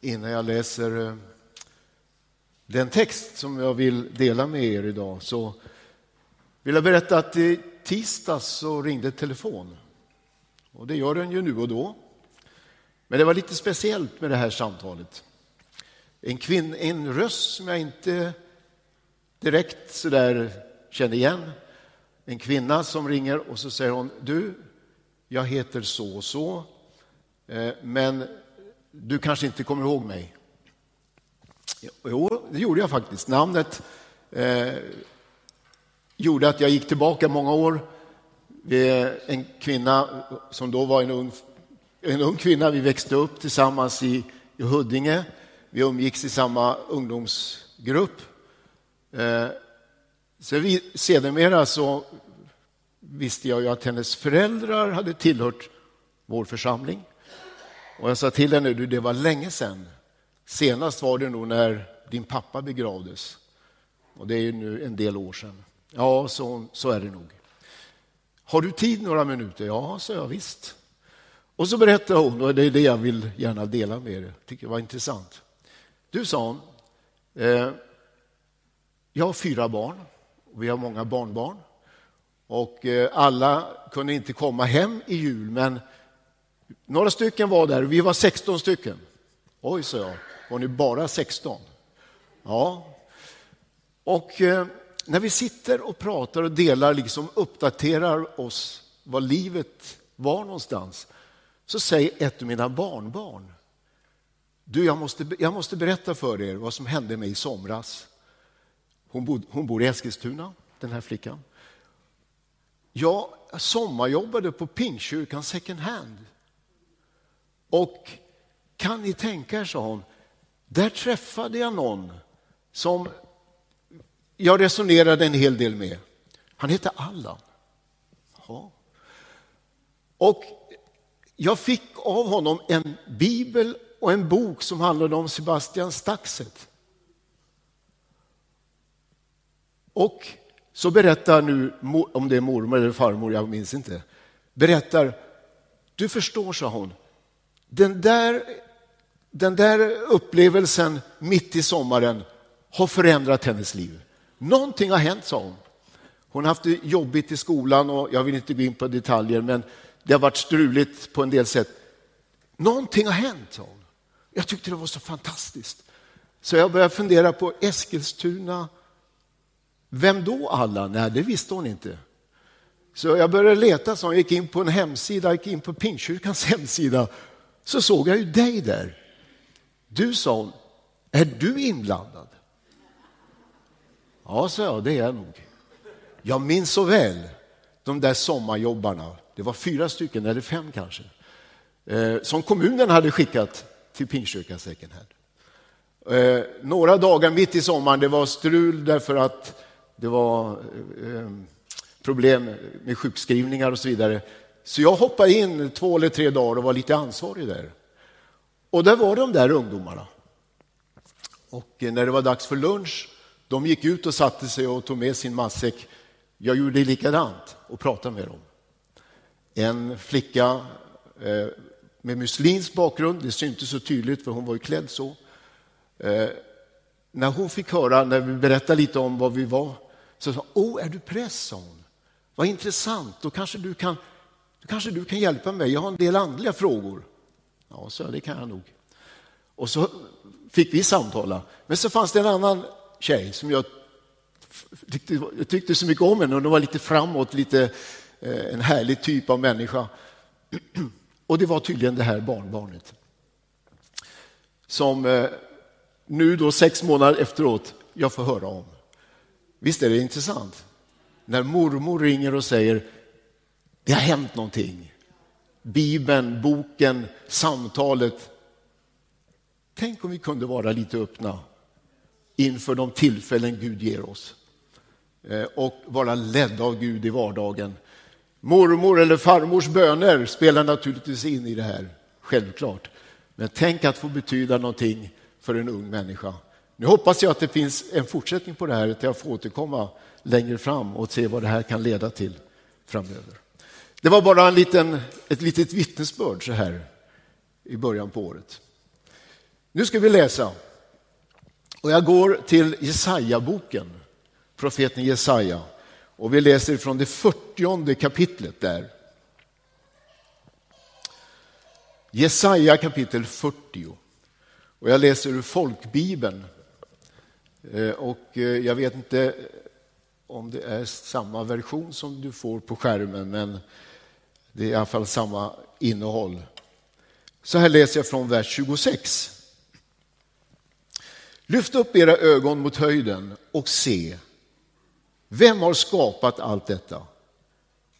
innan jag läser eh, den text som jag vill dela med er idag så vill jag berätta att i tisdags så ringde telefon. Och det gör den ju nu och då. Men det var lite speciellt med det här samtalet. En, kvinn, en röst som jag inte direkt sådär känner igen. En kvinna som ringer och så säger hon, du, jag heter så och så, eh, men du kanske inte kommer ihåg mig. Jo, det gjorde jag faktiskt. Namnet eh, gjorde att jag gick tillbaka många år. En kvinna som då var en ung, en ung kvinna. Vi växte upp tillsammans i, i Huddinge. Vi umgicks i samma ungdomsgrupp. Eh, så vi, sedermera så visste jag ju att hennes föräldrar hade tillhört vår församling. Och jag sa till henne, du, det var länge sedan. Senast var det nog när din pappa begravdes. Och det är ju nu en del år sedan. Ja, så, så är det nog. Har du tid några minuter? Ja, sa jag visst. Och så berättade hon, och det är det jag vill gärna dela med er. tycker det var intressant. Du, sa hon, eh, jag har fyra barn och vi har många barnbarn. Och eh, alla kunde inte komma hem i jul, men några stycken var där. Vi var 16 stycken. Oj, sa jag. Var ni bara 16? Ja. Och eh, när vi sitter och pratar och delar, liksom uppdaterar oss vad livet var någonstans, så säger ett av mina barnbarn, du, jag måste, jag måste berätta för er vad som hände mig i somras. Hon, bod, hon bor i Eskilstuna, den här flickan. Jag sommarjobbade på Pingstkyrkan second hand. Och kan ni tänka er, sa hon, där träffade jag någon som jag resonerade en hel del med. Han hette Allan. Ja. Och jag fick av honom en bibel och en bok som handlade om Sebastian Staxet. Och så berättar nu, om det är mormor eller farmor, jag minns inte, berättar, du förstår, sa hon, den där, den där upplevelsen mitt i sommaren har förändrat hennes liv. Någonting har hänt, sa hon. Hon har haft det jobbigt i skolan och jag vill inte gå in på detaljer, men det har varit struligt på en del sätt. Någonting har hänt, sa hon. Jag tyckte det var så fantastiskt. Så jag började fundera på Eskilstuna. Vem då alla? Nej, det visste hon inte. Så jag började leta, så hon gick in på en hemsida, gick in på Pingstkyrkans hemsida så såg jag ju dig där. Du sa hon, är du inblandad? Ja, sa jag, det är jag nog. Jag minns så väl de där sommarjobbarna, det var fyra stycken eller fem kanske, eh, som kommunen hade skickat till Pingstkyrkan second hand. Eh, några dagar mitt i sommaren, det var strul därför att det var eh, eh problem med sjukskrivningar och så vidare. Så jag hoppade in två eller tre dagar och var lite ansvarig där. Och där var de där ungdomarna. Och när det var dags för lunch, de gick ut och satte sig och tog med sin matsäck. Jag gjorde likadant och pratade med dem. En flicka eh, med muslimsk bakgrund, det syntes så tydligt för hon var ju klädd så. Eh, när hon fick höra, när vi berättade lite om vad vi var, så sa hon, åh, är du präst? sa hon. Vad intressant, då kanske du kan då kanske du kan hjälpa mig, jag har en del andliga frågor. Ja, så det kan jag nog. Och så fick vi samtala. Men så fanns det en annan tjej som jag tyckte, jag tyckte så mycket om henne. Hon var lite framåt, lite eh, en härlig typ av människa. Och det var tydligen det här barnbarnet. Som eh, nu då sex månader efteråt jag får höra om. Visst är det intressant? När mormor ringer och säger det har hänt någonting. Bibeln, boken, samtalet. Tänk om vi kunde vara lite öppna inför de tillfällen Gud ger oss eh, och vara ledda av Gud i vardagen. Mormor eller farmors böner spelar naturligtvis in i det här, självklart. Men tänk att få betyda någonting för en ung människa. Nu hoppas jag att det finns en fortsättning på det här, att jag får återkomma längre fram och se vad det här kan leda till framöver. Det var bara en liten, ett litet vittnesbörd så här i början på året. Nu ska vi läsa. Och jag går till Jesaja-boken, profeten Jesaja. Och vi läser från det fyrtionde kapitlet där. Jesaja kapitel 40. Och jag läser ur folkbibeln. Eh, och eh, jag vet inte om det är samma version som du får på skärmen, men det är i alla fall samma innehåll. Så här läser jag från vers 26. Lyft upp era ögon mot höjden och se. Vem har skapat allt detta?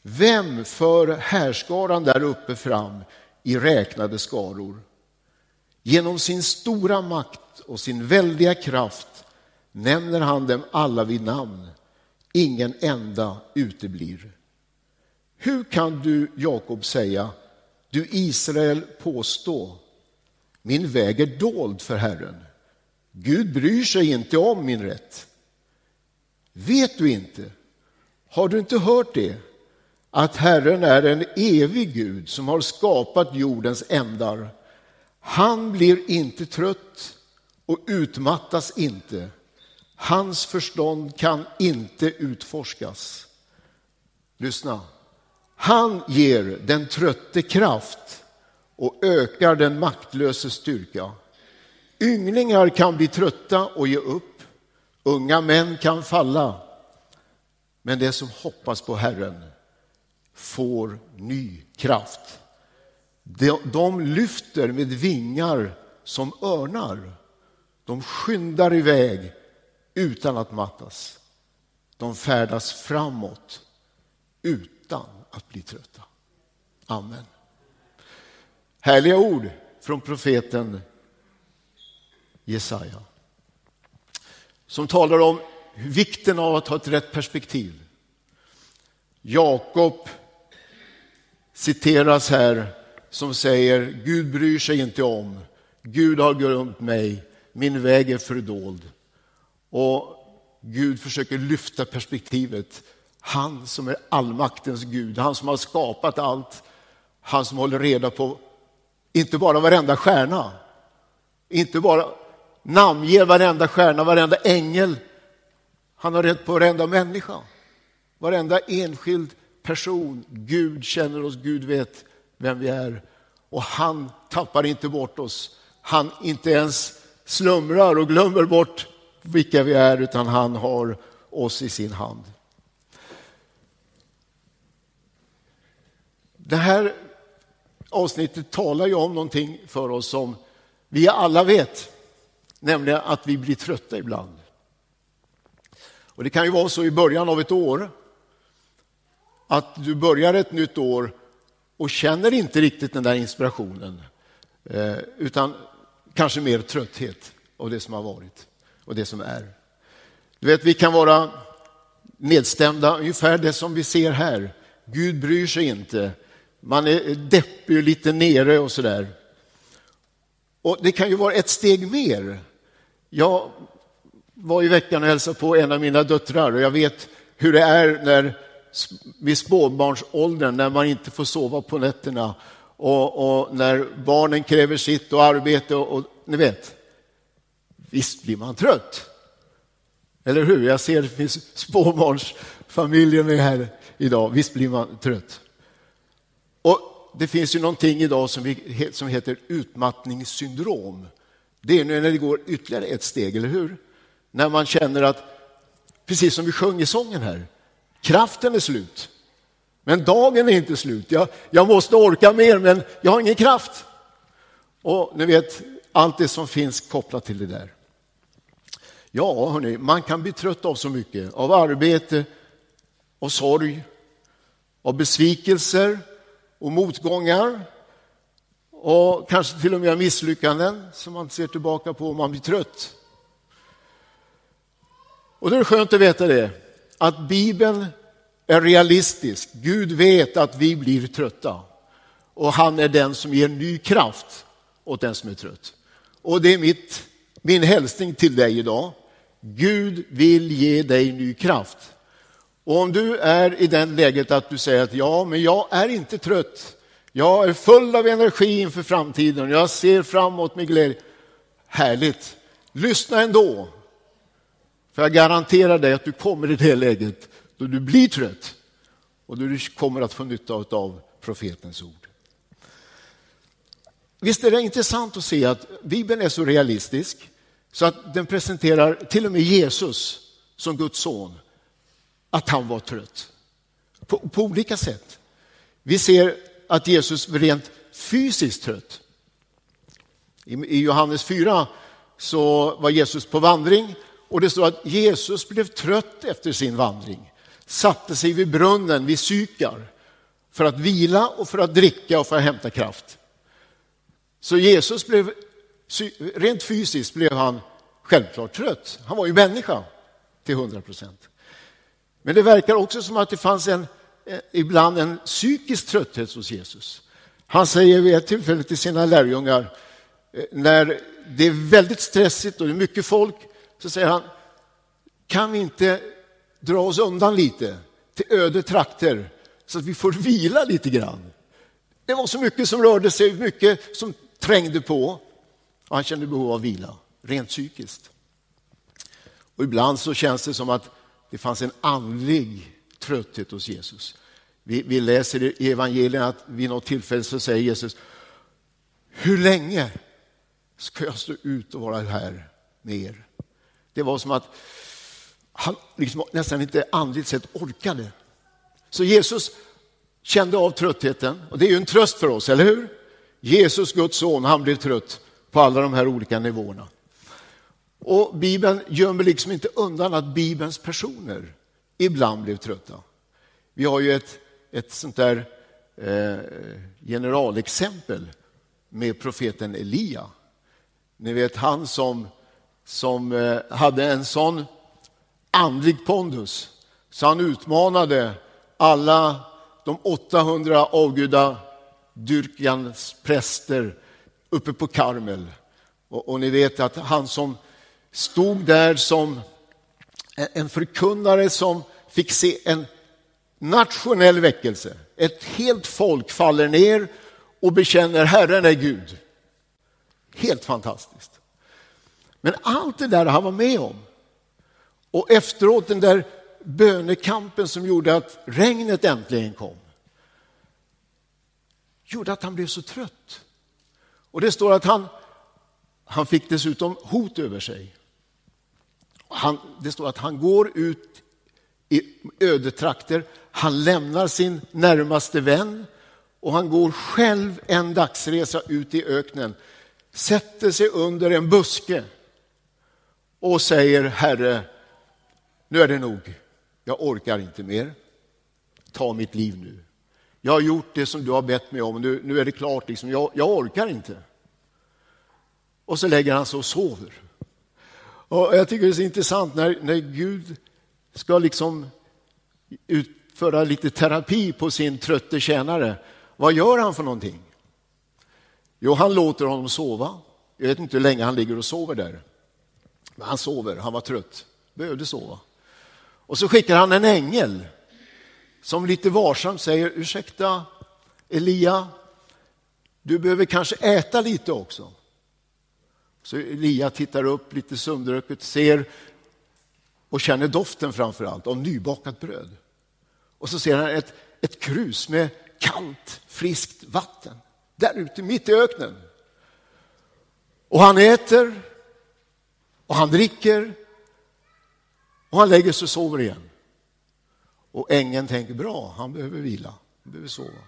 Vem för härskaran där uppe fram i räknade skaror? Genom sin stora makt och sin väldiga kraft nämner han dem alla vid namn. Ingen enda uteblir. Hur kan du, Jakob, säga, du Israel påstå, min väg är dold för Herren. Gud bryr sig inte om min rätt. Vet du inte, har du inte hört det, att Herren är en evig Gud som har skapat jordens ändar. Han blir inte trött och utmattas inte. Hans förstånd kan inte utforskas. Lyssna. Han ger den trötte kraft och ökar den maktlöse styrka. Ynglingar kan bli trötta och ge upp. Unga män kan falla. Men det som hoppas på Herren får ny kraft. De, lyfter med vingar som örnar. De skyndar iväg utan att mattas. De färdas framåt utan att bli trötta. Amen. Härliga ord från profeten Jesaja. Som talar om vikten av att ha ett rätt perspektiv. Jakob citeras här som säger Gud bryr sig inte om, Gud har glömt mig, min väg är fördold. Och Gud försöker lyfta perspektivet. Han som är allmaktens Gud, han som har skapat allt, han som håller reda på inte bara varenda stjärna, inte bara namnger varenda stjärna, varenda ängel. Han har rätt på varenda människa, varenda enskild person. Gud känner oss, Gud vet vem vi är. Och han tappar inte bort oss. Han inte ens slumrar och glömmer bort vilka vi är, utan han har oss i sin hand. Det här avsnittet talar ju om någonting för oss som vi alla vet, nämligen att vi blir trötta ibland. Och Det kan ju vara så i början av ett år att du börjar ett nytt år och känner inte riktigt den där inspirationen eh, utan kanske mer trötthet av det som har varit och det som är. Du vet, vi kan vara nedstämda, ungefär det som vi ser här. Gud bryr sig inte. Man är deppig och lite nere och sådär. Och det kan ju vara ett steg mer. Jag var i veckan och hälsade på en av mina döttrar och jag vet hur det är när vid småbarnsåldern när man inte får sova på nätterna och, och när barnen kräver sitt och arbete och, och ni vet, visst blir man trött. Eller hur? Jag ser det finns småbarnsfamiljer med här idag. Visst blir man trött. Och det finns ju någonting idag som, vi, som heter utmattningssyndrom. Det är när det går ytterligare ett steg, eller hur? När man känner att, precis som vi sjöng i sången här, kraften är slut. Men dagen är inte slut. Jag, jag måste orka mer, men jag har ingen kraft. Och ni vet, allt det som finns kopplat till det där. Ja, hörni, man kan bli trött av så mycket. Av arbete och sorg, av besvikelser och motgångar och kanske till och med misslyckanden som man ser tillbaka på om man blir trött. Och då är det skönt att veta det, att Bibeln är realistisk. Gud vet att vi blir trötta och han är den som ger ny kraft åt den som är trött. Och det är mitt, min hälsning till dig idag. Gud vill ge dig ny kraft. Och om du är i det läget att du säger att ja, men jag är inte trött. Jag är full av energi inför framtiden. Jag ser framåt med glädje. Härligt. Lyssna ändå. För jag garanterar dig att du kommer i det läget då du blir trött och då du kommer att få nytta av profetens ord. Visst är det intressant att se att Bibeln är så realistisk så att den presenterar till och med Jesus som Guds son, att han var trött. På, på olika sätt. Vi ser att Jesus var rent fysiskt trött. I, I Johannes 4 så var Jesus på vandring och det står att Jesus blev trött efter sin vandring, satte sig vid brunnen vid Sykar för att vila och för att dricka och för att hämta kraft. Så Jesus blev, rent fysiskt blev han självklart trött. Han var ju människa till 100 procent. Men det verkar också som att det fanns en, eh, ibland en psykisk trötthet hos Jesus. Han säger vid ett tillfälle till sina lärjungar, eh, när det är väldigt stressigt och det är mycket folk, så säger han, kan vi inte dra oss undan lite till öde trakter så att vi får vila lite grann? Det var så mycket som rörde sig, mycket som trängde på. Och han kände behov av vila, rent psykiskt. Och ibland så känns det som att det fanns en andlig trötthet hos Jesus. Vi, vi läser i evangelierna att vid något tillfälle så säger Jesus, hur länge ska jag stå ut och vara här med er? Det var som att han liksom nästan inte andligt sett orkade. Så Jesus kände av tröttheten och det är ju en tröst för oss, eller hur? Jesus, Guds son, han blev trött på alla de här olika nivåerna. Och Bibeln gömmer liksom inte undan att Bibelns personer ibland blev trötta. Vi har ju ett, ett sånt där eh, generalexempel med profeten Elia. Ni vet han som, som eh, hade en sån andlig pondus så han utmanade alla de 800 avgudadyrkans präster uppe på Karmel. Och, och, ni vet att han som stod där som en förkunnare som fick se en nationell väckelse. Ett helt folk faller ner och bekänner Herren är Gud. Helt fantastiskt. Men allt det där han var med om och efteråt den där bönekampen som gjorde att regnet äntligen kom gjorde att han blev så trött. Och det står att han, han fick dessutom hot över sig. Han, det står att han går ut i ödetrakter, han lämnar sin närmaste vän och han går själv en dagsresa ut i öknen, sätter sig under en buske och säger Herre, nu är det nog, jag orkar inte mer, ta mitt liv nu. Jag har gjort det som du har bett mig om, nu, nu är det klart, liksom. jag, jag orkar inte. Och så lägger han sig och sover. Och jag tycker det är så intressant när, när Gud ska liksom utföra lite terapi på sin trötte tjänare. Vad gör han för någonting? Jo, han låter honom sova. Jag vet inte hur länge han ligger och sover där. Men han sover, han var trött, behövde sova. Och så skickar han en ängel som lite varsamt säger, ursäkta Elia, du behöver kanske äta lite också. Så Elia tittar upp lite sömndrucket, ser och känner doften framför allt av nybakat bröd. Och så ser han ett, ett krus med kallt, friskt vatten där ute mitt i öknen. Och han äter och han dricker och han lägger sig och sover igen. Och ängeln tänker bra, han behöver vila, han behöver sova.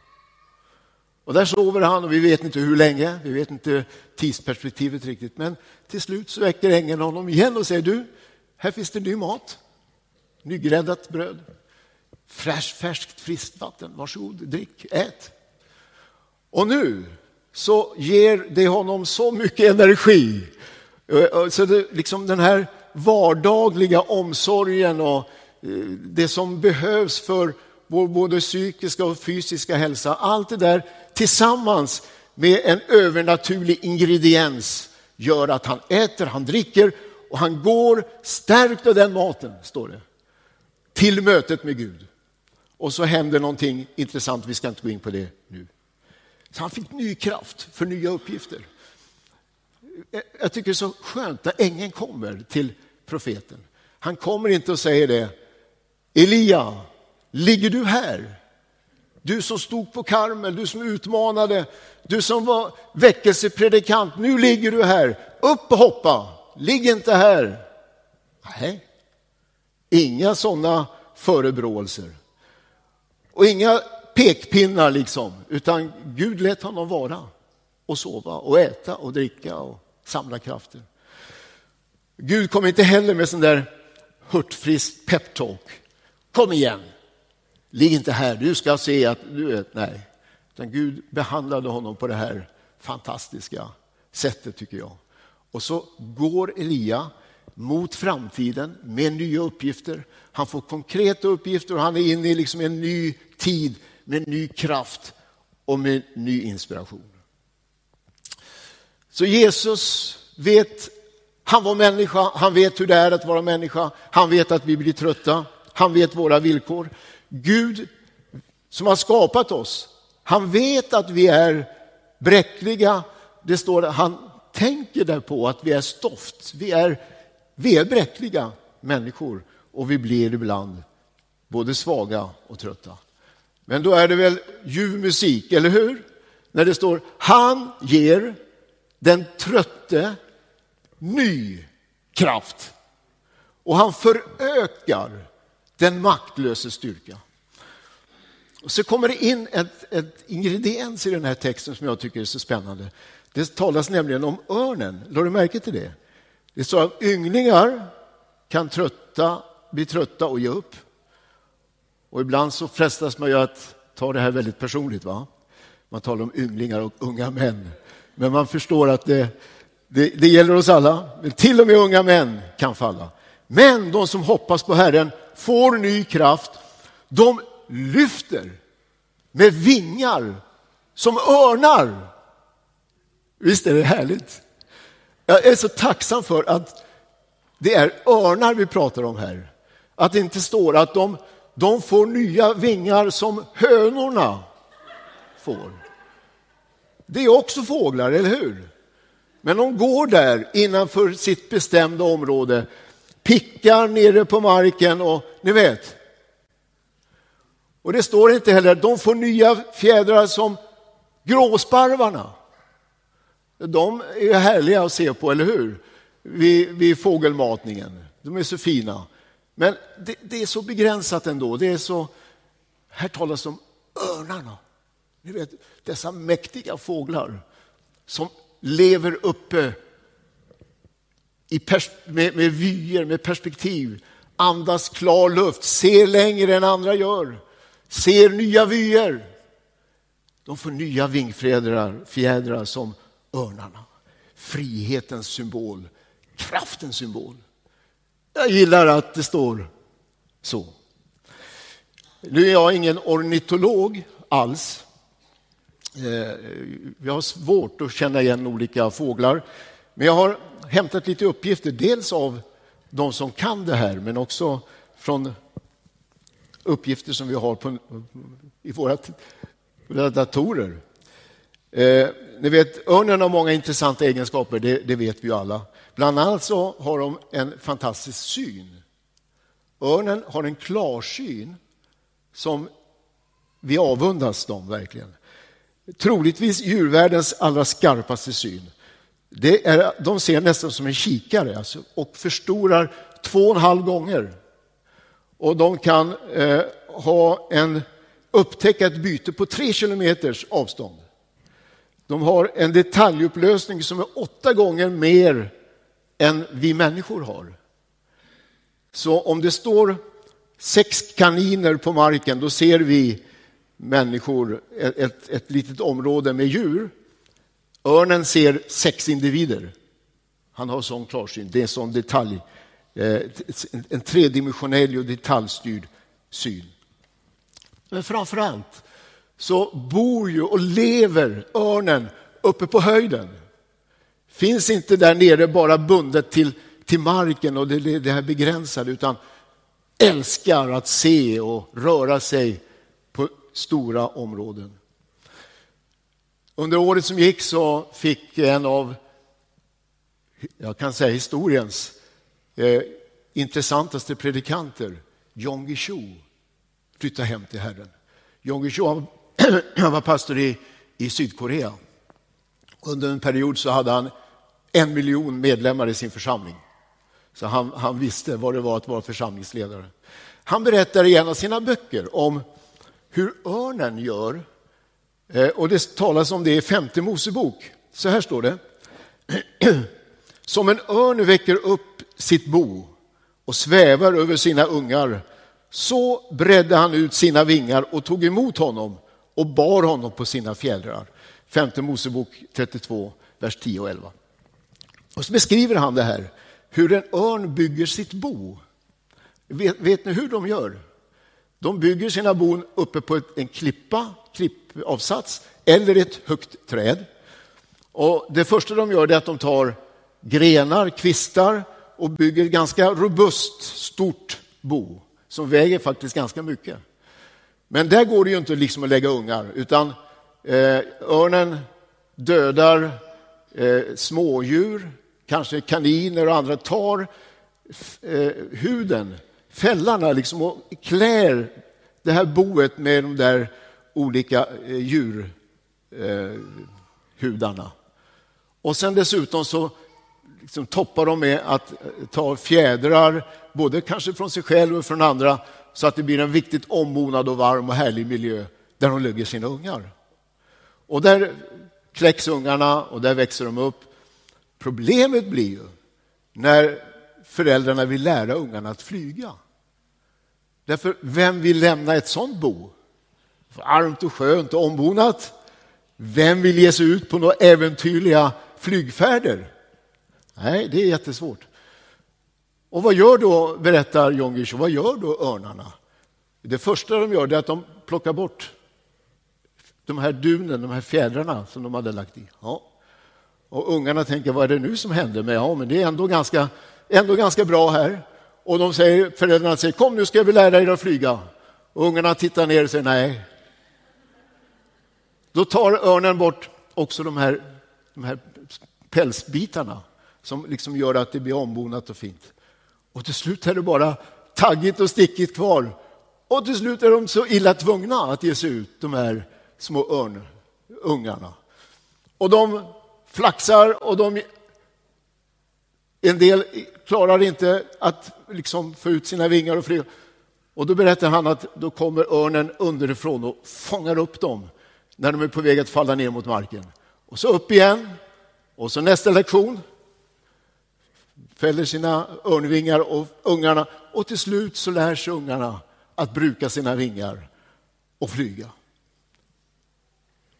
Och där sover han och vi vet inte hur länge, vi vet inte tidsperspektivet riktigt. Men till slut så väcker ängeln honom igen och säger du, här finns det ny mat, nygräddat bröd, fräsch, färskt friskt vatten, varsågod, drick, ät. Och nu så ger det honom så mycket energi. Eh, eh, så det, liksom den här vardagliga omsorgen och eh, det som behövs för vår både psykiska och fysiska hälsa, allt det där tillsammans med en övernaturlig ingrediens gör att han äter, han dricker och han går stärkt av den maten, står det, till mötet med Gud. Och så händer någonting intressant, vi ska inte gå in på det nu. Så han fick ny kraft för nya uppgifter. jag tycker det är så skönt när ängeln kommer till profeten. Han kommer inte och säger det. Elia, ligger du här? Du som stod på Karmel, du som utmanade, du som var väckelsepredikant, nu ligger du här. Upp och hoppa, ligg inte här. Nej, inga sådana förebråelser. Och inga pekpinnar liksom, utan Gud lät honom vara och sova och äta och dricka och samla krafter. Gud kom inte heller med sån där hurtfrisk peptalk. Kom igen, ligg inte här, du ska se att du vet, nej. Utan Gud behandlade honom på det här fantastiska sättet tycker jag. Och så går Elia mot framtiden med nya uppgifter. Han får konkreta uppgifter och han är inne i liksom en ny tid med ny kraft och med ny inspiration. Så Jesus vet, han var människa, han vet hur det är att vara människa, han vet att vi blir trötta, han vet våra villkor. Gud som har skapat oss, han vet att vi är bräckliga. Det står han tänker därpå att vi är stoft, vi är, vi är bräckliga människor och vi blir ibland både svaga och trötta. Men då är det väl ljuv musik, eller hur? När det står han ger den trötte ny kraft och han förökar den maktlöse styrka. Och så kommer det in ett, ett ingrediens i den här texten som jag tycker är så spännande. Det talas nämligen om örnen. Lade du märke till det? Det står att ynglingar kan trötta, bli trötta och ge upp. Och ibland så frestas man ju att ta det här väldigt personligt. va? Man talar om ynglingar och unga män. Men man förstår att det, det, det gäller oss alla. Men till och med unga män kan falla. Men de som hoppas på Herren får ny kraft. De lyfter med vingar som örnar. Visst är det härligt? Jag är så tacksam för att det är örnar vi pratar om här. Att det inte står att de, de får nya vingar som hönorna får. Det är också fåglar, eller hur? Men de går där innanför sitt bestämda område, pickar nere på marken och ni vet. Och det står inte heller de får nya fjädrar som gråsparvarna. De är härliga att se på, eller hur? Vid, vid fågelmatningen. De är så fina. Men det, det, är så begränsat ändå. Det är så... Här talas det om örnarna. Ni vet, dessa mäktiga fåglar som lever uppe i med, med vyer, med perspektiv, andas klar luft, ser längre än andra gör, ser nya vyer. De får nya vingfjädrar fjädrar som örnarna. Frihetens symbol, kraftens symbol. Jag gillar att det står så. Nu är jag ingen ornitolog alls. Eh, jag har svårt att känna igen olika fåglar. Men jag har hämtat lite uppgifter, dels av de som kan det här, men också från uppgifter som vi har på, i våra, datorer. Eh, ni vet, örnen har många intressanta egenskaper, det, det, vet vi ju alla. Bland annat så har de en fantastisk syn. Örnen har en klarsyn som vi avundas dem verkligen. Troligtvis djurvärldens allra skarpaste syn. Det är, de ser nästan som en kikare alltså, och förstorar två och en halv gånger. Och de kan eh, ha en, upptäcka ett byte på tre kilometers avstånd. De har en detaljupplösning som är åtta gånger mer än vi människor har. Så om det står sex kaniner på marken, då ser vi människor ett, ett, ett litet område med djur. Örnen ser sex individer. Han har sån klarsyn. Det är en sån detalj. Eh, en tredimensionell och detaljstyrd syn. Men framför allt så bor ju och lever örnen uppe på höjden. Finns inte där nere bara bundet till, till marken och det, det här begränsade utan älskar att se och röra sig på stora områden. Under året som gick så fick en av jag kan säga historiens eh, intressantaste predikanter, Jon Guillou, flytta hem till Herren. Jon Guillou han var pastor i, i Sydkorea. Under en period så hade han en miljon medlemmar i sin församling. Så han, han visste vad det var att vara församlingsledare. Han berättar i en av sina böcker om hur örnen gör. Eh, och det talas om det i femte Mosebok. Så här står det. Som en örn väcker upp sitt bo och svävar över sina ungar, så bredde han ut sina vingar och tog emot honom och bar honom på sina fjädrar. Femte Mosebok 32, vers 10 och 11. Och så beskriver han det här, hur en örn bygger sitt bo. Vet, vet ni hur de gör? De bygger sina bon uppe på en klippa, klippavsats, eller ett högt träd. Och det första de gör är att de tar grenar, kvistar och bygger ett ganska robust, stort bo som väger faktiskt ganska mycket. Men där går det ju inte liksom att lägga ungar, utan eh, örnen dödar eh, smådjur, kanske kaniner och andra, tar eh, huden, fällarna, liksom, och klär det här boet med de där olika eh, djurhudarna. Eh, och sen dessutom så liksom toppar de med att eh, ta fjädrar, både kanske från sig själv och från andra, så att det blir en riktigt ombonad och varm och härlig miljö där de lägger sina ungar. Och där kläcks ungarna och där växer de upp. Problemet blir ju när föräldrarna vill lära ungarna att flyga. Därför, vem vill lämna ett sånt bo? Varmt och skönt och ombonat. Vem vill ge sig ut på några äventyrliga flygfärder? Nej, det är jättesvårt. Och vad gör då, berättar John Guillou, vad gör då örnarna? Det första de gör är att de plockar bort de här dunen, de här fjädrarna som de hade lagt i. Ja. Och ungarna tänker, vad är det nu som händer? Men ja, men det är ändå ganska, ändå ganska bra här. Och de säger, föräldrarna säger, kom nu ska vi lära er att flyga. Och ungarna tittar ner och säger nej. Då tar örnen bort också de här, de här pälsbitarna som liksom gör att det blir ombonat och fint. Och till slut är det bara taggigt och stickigt kvar. Och till slut är de så illa tvungna att ge sig ut, de här små örnungarna. Och de flaxar och de... En del klarar inte att liksom få ut sina vingar och flyga. Och då berättar han att då kommer örnen underifrån och fångar upp dem när de är på väg att falla ner mot marken. Och så upp igen. Och så nästa lektion fäller sina örnvingar och ungarna och till slut så lär sig ungarna att bruka sina vingar och flyga.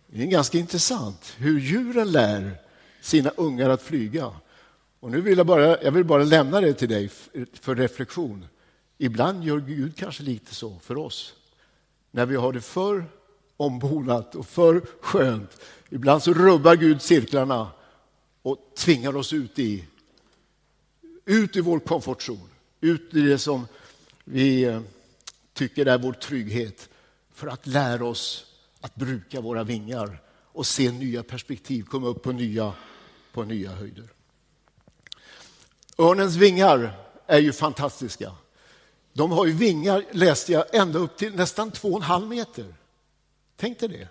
Det är ganska intressant hur djuren lär sina ungar att flyga. Och nu vill jag, bara, jag vill bara lämna det till dig för reflektion. Ibland gör Gud kanske lite så för oss. När vi har det för ombonat och för skönt. Ibland så rubbar Gud cirklarna och tvingar oss ut i ut i vår komfortzon, ut i det som vi eh, tycker är vår trygghet för att lära oss att bruka våra vingar och se nya perspektiv, komma upp på nya, på nya höjder. Örnens vingar är ju fantastiska. De har ju vingar, läste jag, ända upp till nästan två och en halv meter. Tänk dig det.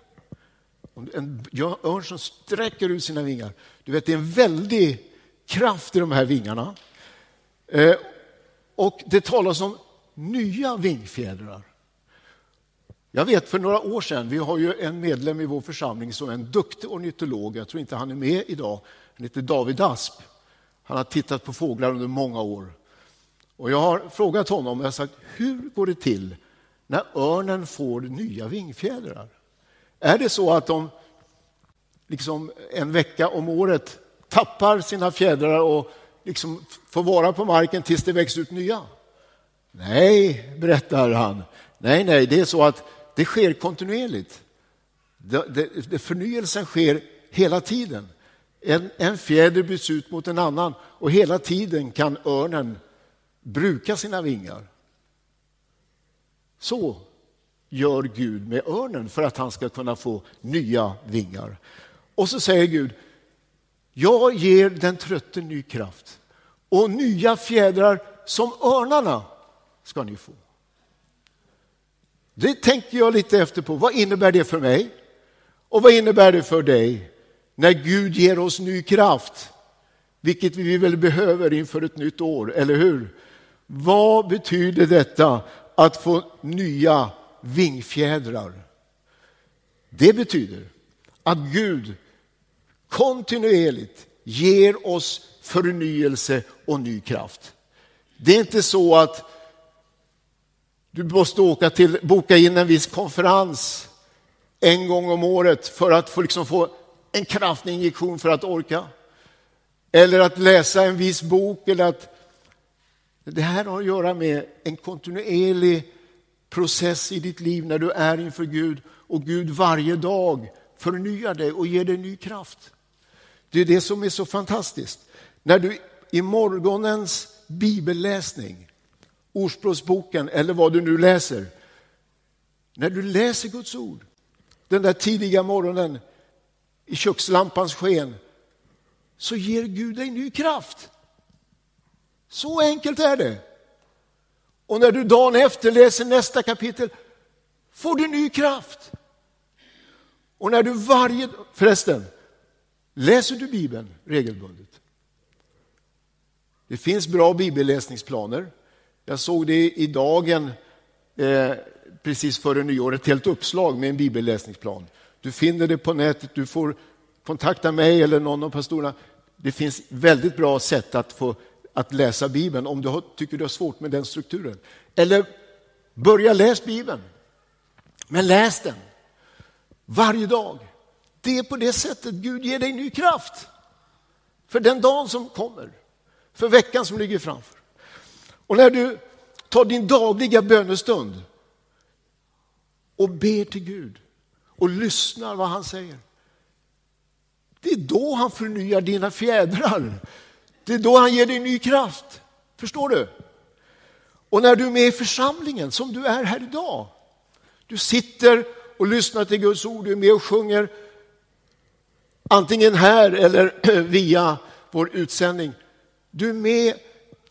En örn som sträcker ut sina vingar. Du vet, det är en väldig kraft i de här vingarna. Eh, och det talas om nya vingfjädrar. Jag vet för några år sedan, vi har ju en medlem i vår församling som är en duktig ornitolog, jag tror inte han är med idag, han heter David Asp. Han har tittat på fåglar under många år. Och jag har frågat honom, jag har sagt, hur går det till när örnen får nya vingfjädrar? Är det så att de liksom en vecka om året tappar sina fjädrar och liksom får vara på marken tills det växer ut nya? Nej, berättar han. Nej, nej, det är så att det sker kontinuerligt. Det, det, det förnyelsen sker hela tiden. En, en fjäder byts ut mot en annan och hela tiden kan örnen bruka sina vingar. Så gör Gud med örnen för att han ska kunna få nya vingar. Och så säger Gud, Jag ger den trötte ny kraft och nya fjädrar som örnarna ska ni få. Det tänker jag lite efter på. Vad innebär det för mig? Och vad innebär det för dig när Gud ger oss ny kraft? Vilket vi väl behöver inför ett nytt år, eller hur? Vad betyder detta att få nya vingfjädrar? Det betyder att Gud kontinuerligt ger oss förnyelse och ny kraft. Det är inte så att du måste åka till, boka in en viss konferens en gång om året för att få, liksom få en kraftinjektion för att orka. Eller att läsa en viss bok. Eller att... Det här har att göra med en kontinuerlig process i ditt liv när du är inför Gud och Gud varje dag förnyar dig och ger dig ny kraft. Det är det som är så fantastiskt. När du i morgonens bibelläsning, Ordspråksboken eller vad du nu läser, när du läser Guds ord, den där tidiga morgonen i kökslampans sken, så ger Gud dig ny kraft. Så enkelt är det. Och när du dagen efter läser nästa kapitel får du ny kraft. Och när du varje... Förresten, läser du Bibeln regelbundet? Det finns bra bibelläsningsplaner. Jag såg det i dagen eh, precis före nyår, ett helt uppslag med en bibelläsningsplan. Du finner det på nätet, du får kontakta mig eller någon av pastorerna. Det finns väldigt bra sätt att, få, att läsa Bibeln om du har, tycker du har svårt med den strukturen. Eller börja läs Bibeln. Men läs den varje dag. Det är på det sättet Gud ger dig ny kraft för den dagen som kommer, för veckan som ligger framför. Och när du tar din dagliga bönestund och ber till Gud och lyssnar vad han säger. Det är då han förnyar dina fjädrar. Det är då han ger dig ny kraft. Förstår du? Och när du är med i församlingen, som du är här idag. Du sitter och lyssnar till Guds ord, du är med och sjunger. Antingen här eller via vår utsändning. Du är med.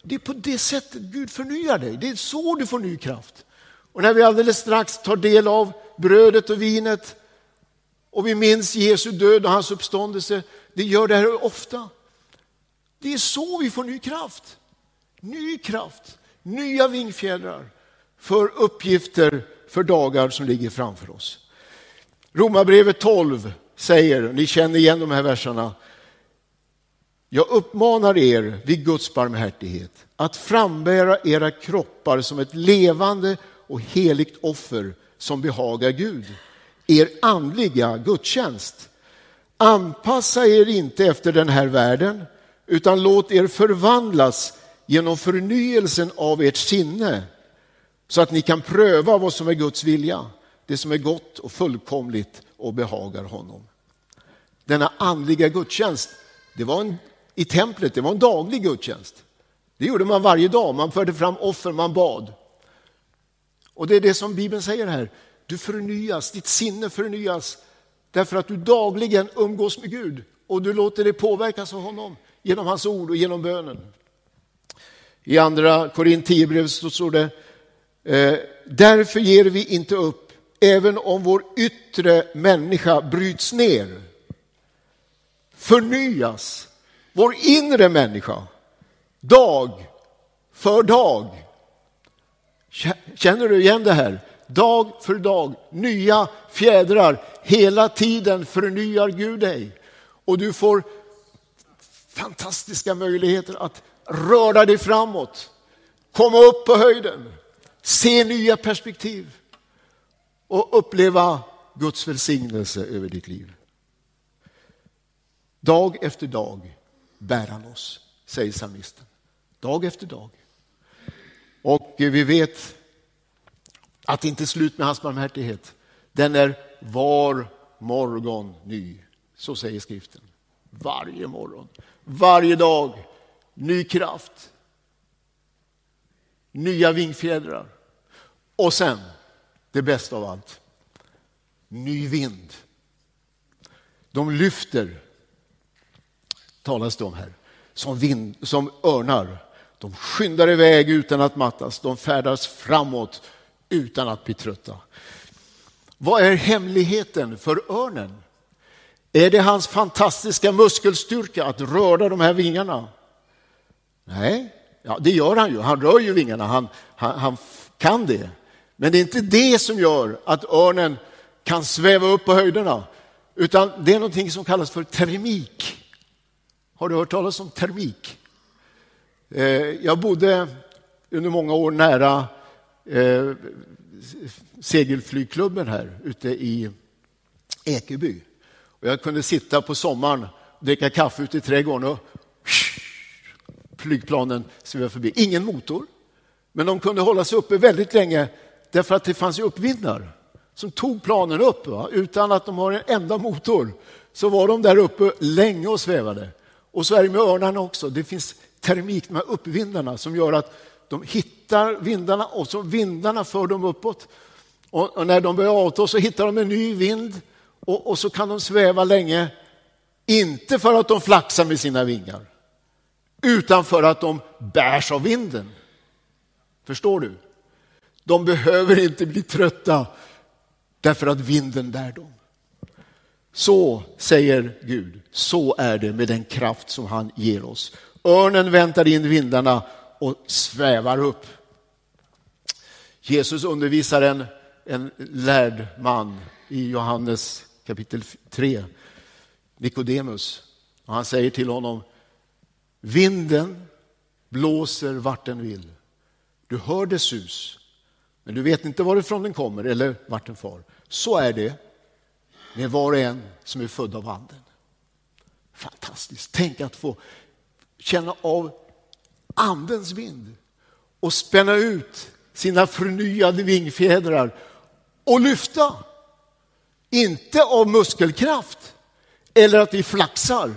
Det är på det sättet Gud förnyar dig. Det är så du får ny kraft. Och när vi alldeles strax tar del av brödet och vinet och vi minns Jesu död och hans uppståndelse, det gör det här ofta. Det är så vi får ny kraft. Ny kraft, nya vingfjädrar för uppgifter för dagar som ligger framför oss. Romarbrevet 12 säger, ni känner igen de här verserna, jag uppmanar er vid Guds barmhärtighet att frambära era kroppar som ett levande och heligt offer som behagar Gud, er andliga gudstjänst. Anpassa er inte efter den här världen, utan låt er förvandlas genom förnyelsen av ert sinne så att ni kan pröva vad som är Guds vilja, det som är gott och fullkomligt och behagar honom. Denna andliga gudstjänst, det var en, i templet, det var en daglig gudstjänst. Det gjorde man varje dag, man förde fram offer, man bad. Och det är det som Bibeln säger här. Du förnyas, ditt sinne förnyas därför att du dagligen umgås med Gud och du låter dig påverkas av honom genom hans ord och genom bönen. I andra Korintierbrevet 10 så står det eh, Därför ger vi inte upp även om vår yttre människa bryts ner. Förnyas vår inre människa dag för dag Känner du igen det här? Dag för dag, nya fjädrar. Hela tiden förnyar Gud dig. Och du får fantastiska möjligheter att röra dig framåt, komma upp på höjden, se nya perspektiv och uppleva Guds välsignelse över ditt liv. Dag efter dag bär han oss, säger psalmisten. Dag efter dag. Och vi vet att det inte är slut med hans barmhärtighet. Den är var morgon ny. Så säger skriften. Varje morgon, varje dag, ny kraft. Nya vingfjädrar. Och sen, det bästa av allt, ny vind. De lyfter talas det om här. Som, vind, som örnar. De skyndar iväg utan att mattas. De färdas framåt utan att bli trötta. Vad är hemligheten för örnen? Är det hans fantastiska muskelstyrka att röra de här vingarna? Nej, ja, det gör han ju. Han rör ju vingarna, han, han, han kan det. Men det är inte det som gör att örnen kan sväva upp på höjderna, utan det är någonting som kallas för termik. Har du hört talas om termik? Eh, jag bodde under många år nära eh, segelflygklubben här ute i Ekeby. Och jag kunde sitta på sommaren och dricka kaffe ute i trädgården och flygplanen svävade förbi. Ingen motor, men de kunde hålla sig uppe väldigt länge därför att det fanns ju uppvindar som tog planen upp. Va? Utan att de har en enda motor så var de där uppe länge och svävade. Och så är det med örnarna också. Det finns termik, de här uppvindarna som gör att de hittar vindarna och så vindarna för dem uppåt. Och, och när de börjar avta så hittar de en ny vind och, och så kan de sväva länge. Inte för att de flaxar med sina vingar, utan för att de bärs av vinden. Förstår du? De behöver inte bli trötta därför att vinden bär dem. Så säger Gud, så är det med den kraft som han ger oss. Örnen väntar in vindarna och svävar upp. Jesus undervisar en, en lärd man i Johannes kapitel 3, Nikodemus. han säger till honom, vinden blåser vart den vill. Du hör dess sus, men du vet inte varifrån den kommer eller vart den far. Så är det med var och en som är född av anden. Fantastiskt. Tänk att få känna av andens vind och spänna ut sina förnyade vingfjädrar och lyfta. Inte av muskelkraft eller att vi flaxar,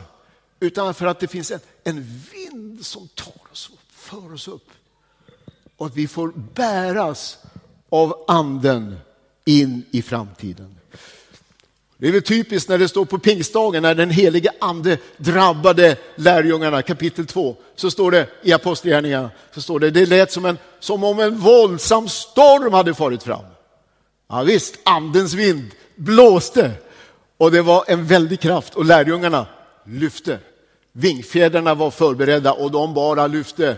utan för att det finns en, en vind som tar oss och för oss upp. Och att vi får bäras av anden in i framtiden. Det är väl typiskt när det står på pingstdagen när den helige ande drabbade lärjungarna, kapitel 2, så står det i Apostlagärningarna, så står det, det lät som, en, som om en våldsam storm hade farit fram. Ja, visst, andens vind blåste och det var en väldig kraft och lärjungarna lyfte. Vingfjädrarna var förberedda och de bara lyfte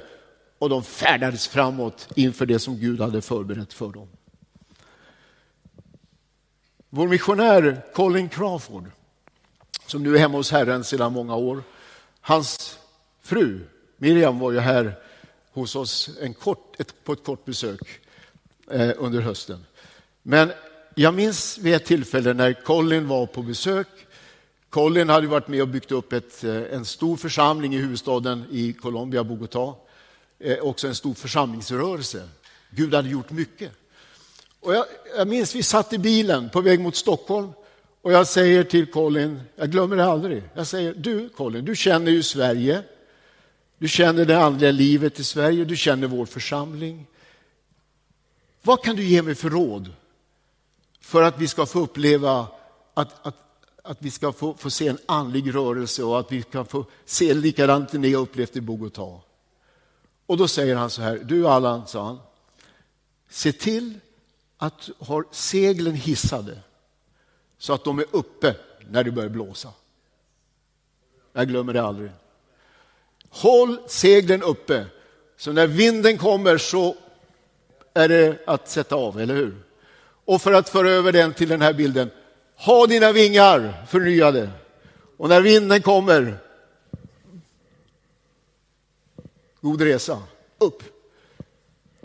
och de färdades framåt inför det som Gud hade förberett för dem. Vår missionär Colin Crawford, som nu är hemma hos Herren sedan många år, hans fru Miriam var ju här hos oss en kort, ett, på ett kort besök eh, under hösten. Men jag minns vid ett tillfälle när Colin var på besök. Colin hade varit med och byggt upp ett, eh, en stor församling i huvudstaden i Colombia, Bogotá. Eh, också en stor församlingsrörelse. Gud hade gjort mycket. Och jag, jag minns vi satt i bilen på väg mot Stockholm och jag säger till Colin, jag glömmer det aldrig, jag säger du Colin, du känner ju Sverige, du känner det andliga livet i Sverige, du känner vår församling. Vad kan du ge mig för råd för att vi ska få uppleva att, att, att vi ska få, få se en andlig rörelse och att vi kan få se likadant det ni har upplevt i Bogotá? Och då säger han så här, du Allan, sa han, se till att ha seglen hissade så att de är uppe när det börjar blåsa. Jag glömmer det aldrig. Håll seglen uppe, så när vinden kommer så är det att sätta av, eller hur? Och för att föra över den till den här bilden, ha dina vingar förnyade. Och när vinden kommer, god resa, upp.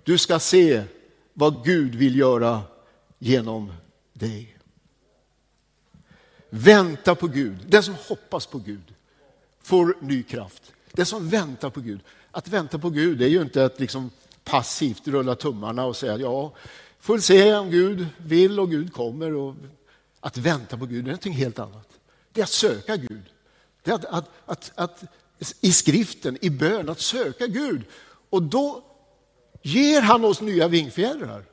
Du ska se vad Gud vill göra genom dig. Vänta på Gud. Den som hoppas på Gud får ny kraft. Den som väntar på Gud. Att vänta på Gud är ju inte att liksom passivt rulla tummarna och säga ja, får se om Gud vill och Gud kommer. Och att vänta på Gud är någonting helt annat. Det är att söka Gud. Det är att, att, att, att i skriften, i bön, att söka Gud. Och då ger han oss nya vingfjädrar.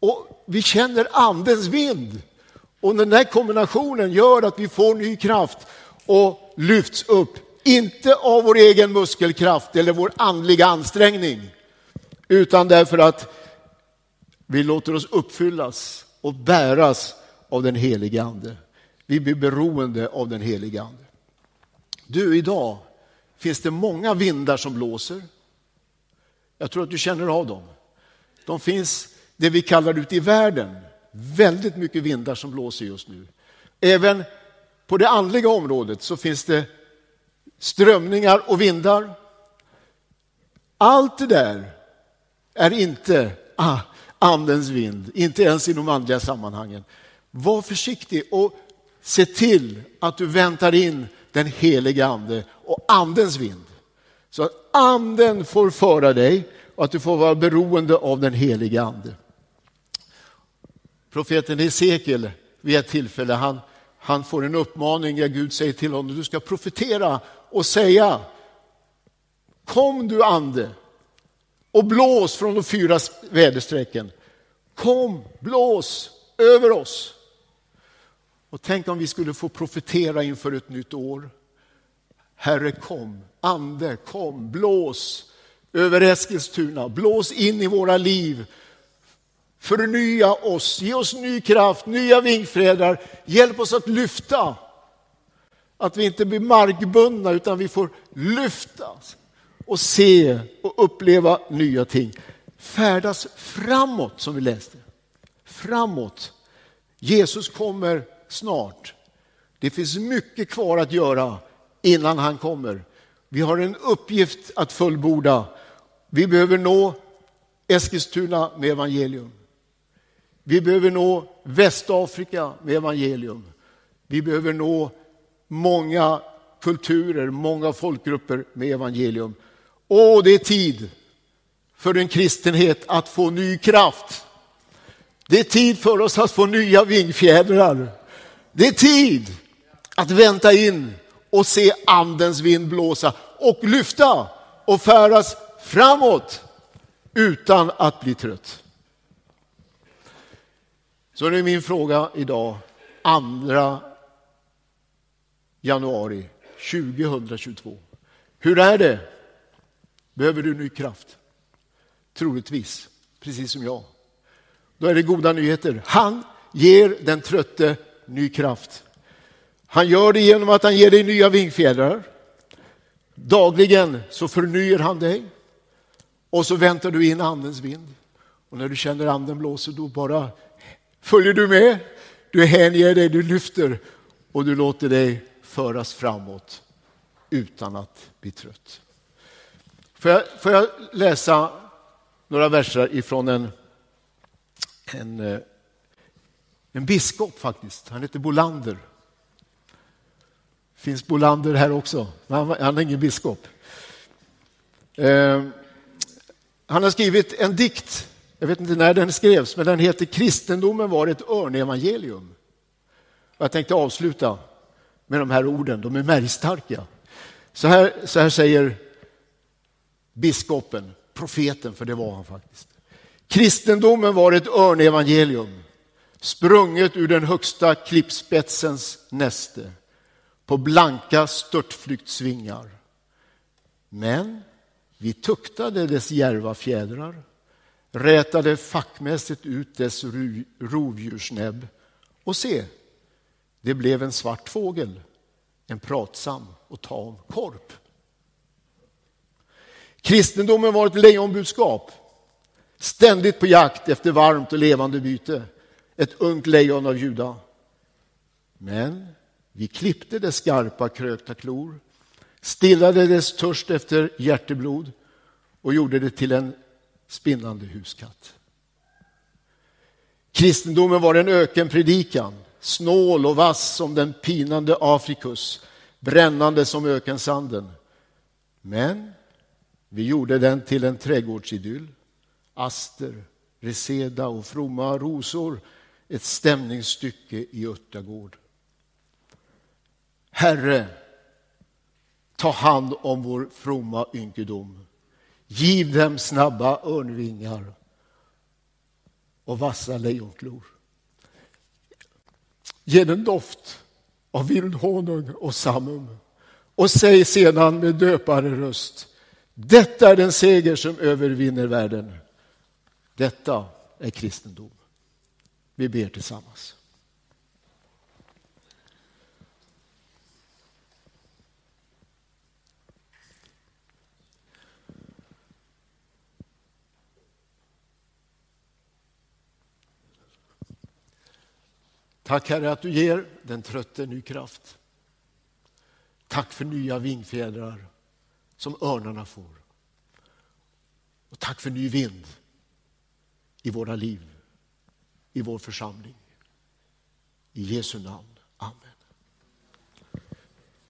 Och vi känner andens vind. Och den här kombinationen gör att vi får ny kraft och lyfts upp Inte av vår egen muskelkraft eller vår andliga ansträngning, utan därför att vi låter oss uppfyllas och bäras av den helige Ande. Vi blir beroende av den helige Ande. Du, idag finns det många vindar som blåser. Jag tror att du känner av dem. De finns det vi kallar ute i världen. Väldigt mycket vindar som blåser just nu. Även på det andliga området så finns det strömningar och vindar. Allt det där är inte ah, andens vind, inte ens i de andliga sammanhangen. Var försiktig och se till att du väntar in den heliga ande och andens vind. Så att anden får föra dig och att du får vara beroende av den heliga ande. Profeten Hesekiel vid ett tillfälle, han, han får en uppmaning där Gud säger till honom, du ska profetera och säga Kom du ande och blås från de fyra väderstrecken. Kom, blås över oss. Och tänk om vi skulle få profetera inför ett nytt år. Herre kom, ande kom, blås över Eskilstuna, blås in i våra liv. Förnya oss, ge oss ny kraft, nya vingfjädrar, hjälp oss att lyfta. Att vi inte blir markbundna utan vi får lyfta och se och uppleva nya ting. Färdas framåt som vi läste. Framåt. Jesus kommer snart. Det finns mycket kvar att göra innan han kommer. Vi har en uppgift att fullborda. Vi behöver nå Eskilstuna med evangelium. Vi behöver nå Västafrika med evangelium. Vi behöver nå många kulturer, många folkgrupper med evangelium. Åh, det är tid för en kristenhet att få ny kraft. Det är tid för oss att få nya vingfjädrar. Det är tid att vänta in och se andens vind blåsa och lyfta och färdas framåt utan att bli trött. Så det är min fråga idag, 2 januari 2022. Hur är det? Behöver du ny kraft? Troligtvis, precis som jag. Då är det goda nyheter. Han ger den trötte ny kraft. Han gör det genom att han ger dig nya vingfjädrar. Dagligen så förnyar han dig och så väntar du in andens vind. Och när du känner anden blåser, då bara följer du med. Du hänger dig, du lyfter och du låter dig föras framåt utan att bli trött. Får jag, får jag läsa några verser ifrån en, en, eh, en biskop faktiskt. Han heter Bolander. Finns Bolander här också? Han, han är ingen biskop. Eh, han har skrivit en dikt, jag vet inte när den skrevs, men den heter Kristendomen var ett örnevangelium. Jag tänkte avsluta med de här orden, de är märgstarka. Så här, så här säger biskopen, profeten, för det var han faktiskt. Kristendomen var ett örnevangelium, sprunget ur den högsta klippspetsens näste, på blanka störtflyktsvingar. Men vi tuktade dess järva fjädrar, rätade fackmässigt ut dess rovdjursnäbb och se, det blev en svart fågel, en pratsam och tam korp. Kristendomen var ett lejonbudskap, ständigt på jakt efter varmt och levande byte, ett ungt lejon av Juda. Men vi klippte dess skarpa krökta klor, stillade dess törst efter hjärteblod och gjorde det till en spinnande huskatt. Kristendomen var en ökenpredikan, snål och vass som den pinande Afrikus, brännande som ökensanden. Men vi gjorde den till en trädgårdsidyll. Aster, reseda och fromma rosor, ett stämningsstycke i örtagård. Herre, ta hand om vår fromma ynkedom. Giv dem snabba örnvingar och vassa lejonklor. Ge den doft av vildhonung och samum och säg sedan med döpare röst. Detta är den seger som övervinner världen. Detta är kristendom. Vi ber tillsammans. Tack Herre att du ger den trötte ny kraft. Tack för nya vingfjädrar som örnarna får. Och tack för ny vind i våra liv, i vår församling. I Jesu namn. Amen.